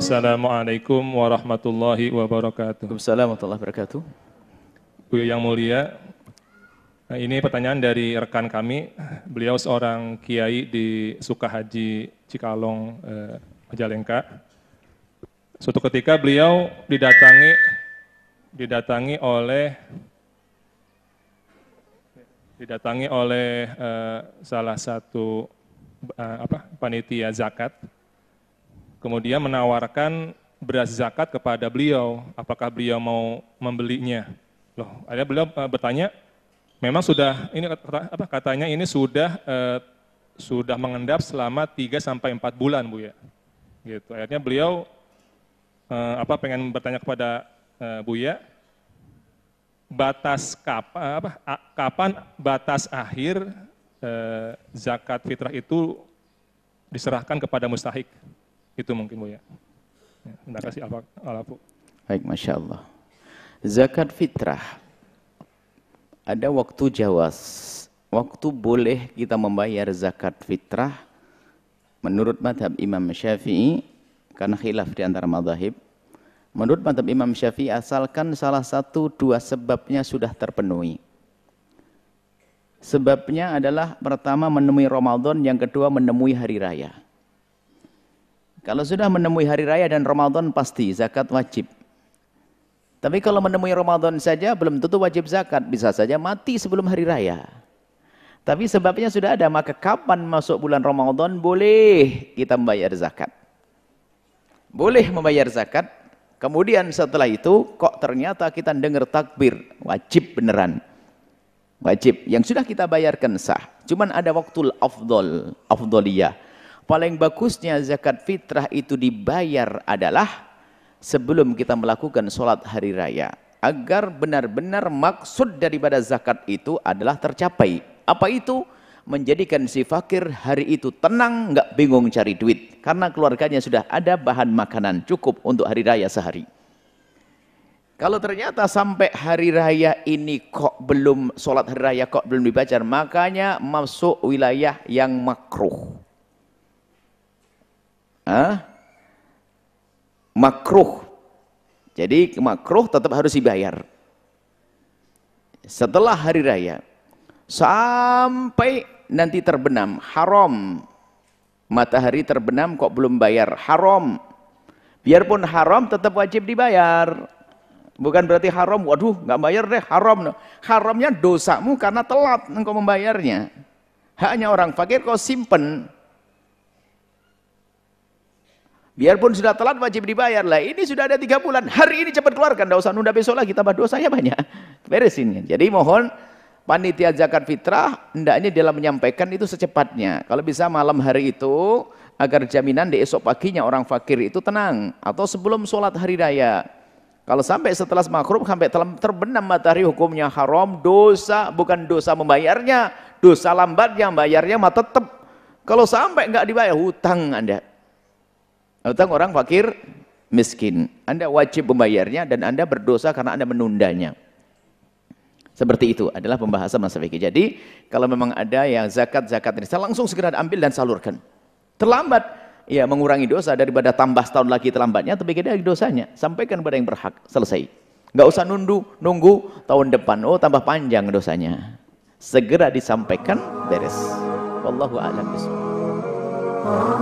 Assalamualaikum warahmatullahi wabarakatuh. Waalaikumsalam warahmatullahi wabarakatuh. Bu yang mulia, nah ini pertanyaan dari rekan kami. Beliau seorang kiai di Sukahaji Cikalong, eh, Majalengka. Suatu ketika beliau didatangi didatangi oleh didatangi oleh eh, salah satu eh, apa panitia zakat kemudian menawarkan beras zakat kepada beliau, apakah beliau mau membelinya. Loh, akhirnya beliau uh, bertanya, memang sudah ini kata, apa katanya ini sudah uh, sudah mengendap selama 3 sampai 4 bulan, Bu ya. Gitu. Akhirnya beliau uh, apa pengen bertanya kepada uh, ya, batas kapan apa kapan batas akhir uh, zakat fitrah itu diserahkan kepada mustahik? Itu mungkin Bu ya. ya terima kasih Alafu. Baik, Masya Allah. Zakat fitrah. Ada waktu jawas. Waktu boleh kita membayar zakat fitrah. Menurut madhab Imam Syafi'i. Karena khilaf di antara madhab. Menurut madhab Imam Syafi'i asalkan salah satu dua sebabnya sudah terpenuhi. Sebabnya adalah pertama menemui Ramadan, yang kedua menemui hari raya. Kalau sudah menemui hari raya dan Ramadan pasti zakat wajib. Tapi kalau menemui Ramadan saja belum tentu wajib zakat, bisa saja mati sebelum hari raya. Tapi sebabnya sudah ada, maka kapan masuk bulan Ramadan boleh kita membayar zakat. Boleh membayar zakat, kemudian setelah itu kok ternyata kita dengar takbir, wajib beneran. Wajib, yang sudah kita bayarkan sah. Cuman ada waktu afdol, afdoliyah paling bagusnya zakat fitrah itu dibayar adalah sebelum kita melakukan sholat hari raya. Agar benar-benar maksud daripada zakat itu adalah tercapai. Apa itu? Menjadikan si fakir hari itu tenang, nggak bingung cari duit. Karena keluarganya sudah ada bahan makanan cukup untuk hari raya sehari. Kalau ternyata sampai hari raya ini kok belum sholat hari raya kok belum dibaca, makanya masuk wilayah yang makruh. Hah? Makruh. Jadi makruh tetap harus dibayar. Setelah hari raya. Sampai nanti terbenam. Haram. Matahari terbenam kok belum bayar. Haram. Biarpun haram tetap wajib dibayar. Bukan berarti haram, waduh nggak bayar deh, haram. Haramnya dosamu karena telat engkau membayarnya. Hanya orang fakir kau simpen, Biarpun sudah telat wajib dibayar lah. Ini sudah ada tiga bulan. Hari ini cepat keluarkan. Tidak usah nunda besok lagi. Tambah dosanya banyak. Beresin. Jadi mohon panitia zakat fitrah hendaknya dalam menyampaikan itu secepatnya. Kalau bisa malam hari itu agar jaminan di esok paginya orang fakir itu tenang atau sebelum sholat hari raya. Kalau sampai setelah makruh sampai terbenam matahari hukumnya haram, dosa bukan dosa membayarnya, dosa lambatnya bayarnya mah tetap. Kalau sampai enggak dibayar hutang Anda. Utang orang fakir miskin. Anda wajib membayarnya dan Anda berdosa karena Anda menundanya. Seperti itu adalah pembahasan masa fikih. Jadi kalau memang ada yang zakat-zakat ini, saya langsung segera ambil dan salurkan. Terlambat, ya mengurangi dosa daripada tambah setahun lagi terlambatnya, tapi kita dosanya. Sampaikan kepada yang berhak, selesai. Enggak usah nunggu, nunggu tahun depan. Oh tambah panjang dosanya. Segera disampaikan, beres. Wallahu a'lam bishawab. Oh.